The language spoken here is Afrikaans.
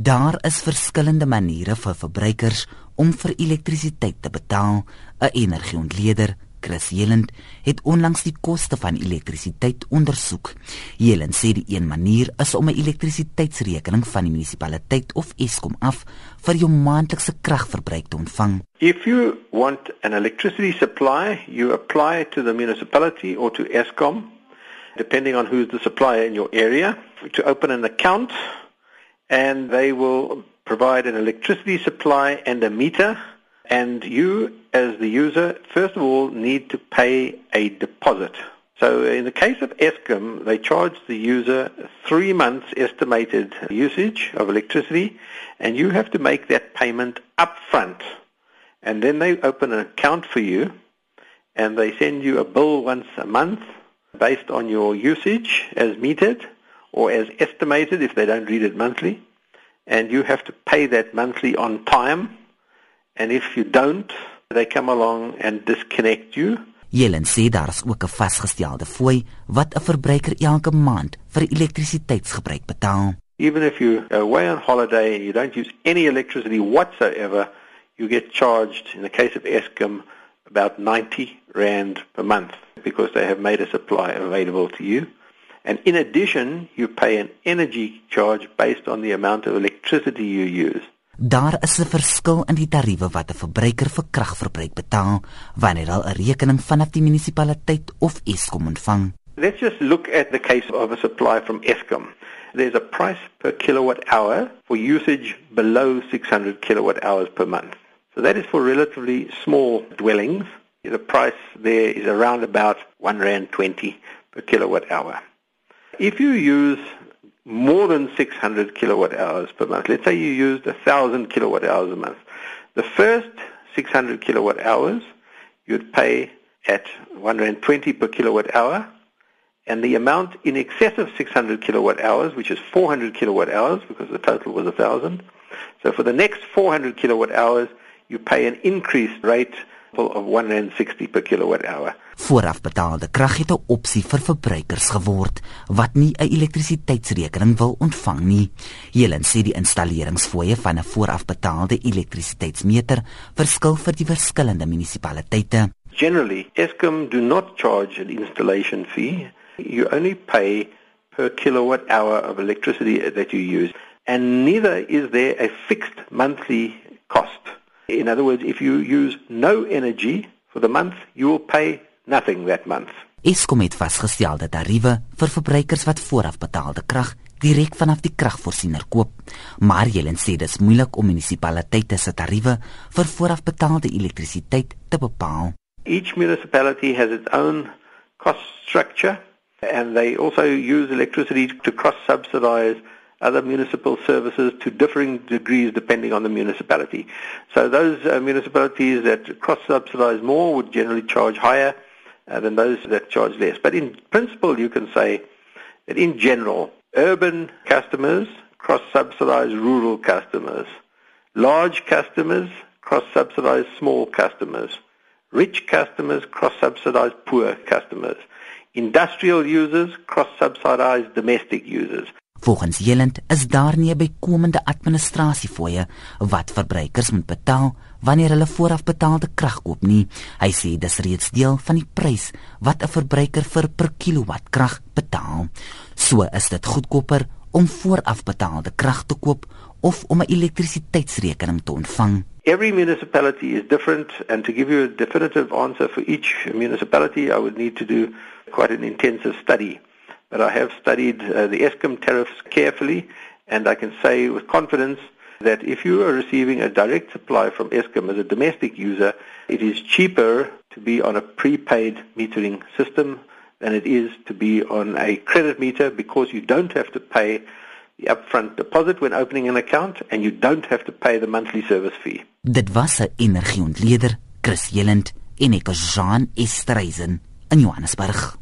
Daar is verskillende maniere vir verbruikers om vir elektrisiteit te betaal. 'n Energieontleder, Chris Jelend, het onlangs die koste van elektrisiteit ondersoek. Jelend sê die een manier is om 'n elektrisiteitsrekening van die munisipaliteit of Eskom af vir jou maandelikse kragverbruik te ontvang. If you want an electricity supply, you apply to the municipality or to Eskom, depending on who's the supplier in your area, to open an account and they will provide an electricity supply and a meter and you as the user first of all need to pay a deposit. So in the case of Eskom, they charge the user 3 months estimated usage of electricity and you have to make that payment upfront. And then they open an account for you and they send you a bill once a month based on your usage as metered or as estimated if they don't read it monthly. And you have to pay that monthly on time. And if you don't, they come along and disconnect you. Jelen sê daar is ook 'n vasgestelde fooi wat 'n verbruiker elke maand vir elektrisiteitsgebruik betaal. Even if you away on holiday and you don't use any electricity whatsoever, you get charged in the case of Eskom about 90 rand per month because they have made a supply available to you. And in addition, you pay an energy charge based on the amount of electricity you use. Daar is 'n verskil in die tariewe wat 'n verbruiker vir kragverbruik betaal wanneer hy 'n rekening vanaf die munisipaliteit of Eskom ontvang. Let's just look at the case of a supply from Eskom. There's a price per kilowatt hour for usage below 600 kilowatt hours per month. So that is for relatively small dwellings. The price there is around about 1 rand 20 per kilowatt hour. If you use more than 600 kilowatt hours per month, let's say you used 1,000 kilowatt hours a month, the first 600 kilowatt hours you'd pay at 120 per kilowatt hour, and the amount in excess of 600 kilowatt hours, which is 400 kilowatt hours because the total was 1,000. So for the next 400 kilowatt hours, you pay an increased rate of 160 per kilowatt hour. Voorafbetaalde krag het 'n opsie vir verbruikers geword wat nie 'n elektrisiteitsrekening wil ontvang nie. Helen sê die installeringsfooie van 'n voorafbetaalde elektrisiteitsmeter verskil vir die verskillende munisipaliteite. Generally, Eskom do not charge an installation fee. You only pay per kilowatt hour of electricity that you use, and neither is there a fixed monthly. In other words, if you use no energy for the month, you will pay nothing that month. Eskom het vasgestelde tariewe vir verbruikers wat voorafbetaalde krag direk vanaf die kragvoorsiener koop. Maar Helen sê dit is moeilik om munisipaliteite se tariewe vir voorafbetaalde elektrisiteit te bepaal. Each municipality has its own cost structure and they also use electricity to cross subsidize other municipal services to differing degrees depending on the municipality. So those uh, municipalities that cross-subsidize more would generally charge higher uh, than those that charge less. But in principle, you can say that in general, urban customers cross-subsidize rural customers. Large customers cross-subsidize small customers. Rich customers cross-subsidize poor customers. Industrial users cross-subsidize domestic users. Volgens Jelend is daar nie 'n bykomende administrasiefooie wat verbruikers moet betaal wanneer hulle voorafbetaalde krag koop nie. Hy sê dis reeds deel van die prys wat 'n verbruiker vir per kilowatt krag betaal. So is dit goedkoper om voorafbetaalde krag te koop of om 'n elektrisiteitsrekening te ontvang. Every municipality is different and to give you a definitive answer for each municipality I would need to do quite an intensive study. But I have studied uh, the ESCOM tariffs carefully, and I can say with confidence that if you are receiving a direct supply from ESCOM as a domestic user, it is cheaper to be on a prepaid metering system than it is to be on a credit meter because you don't have to pay the upfront deposit when opening an account and you don't have to pay the monthly service fee. Dit was 'n energieontleder, Chris Jelend en ek is Jean Estreisen in Johannesburg.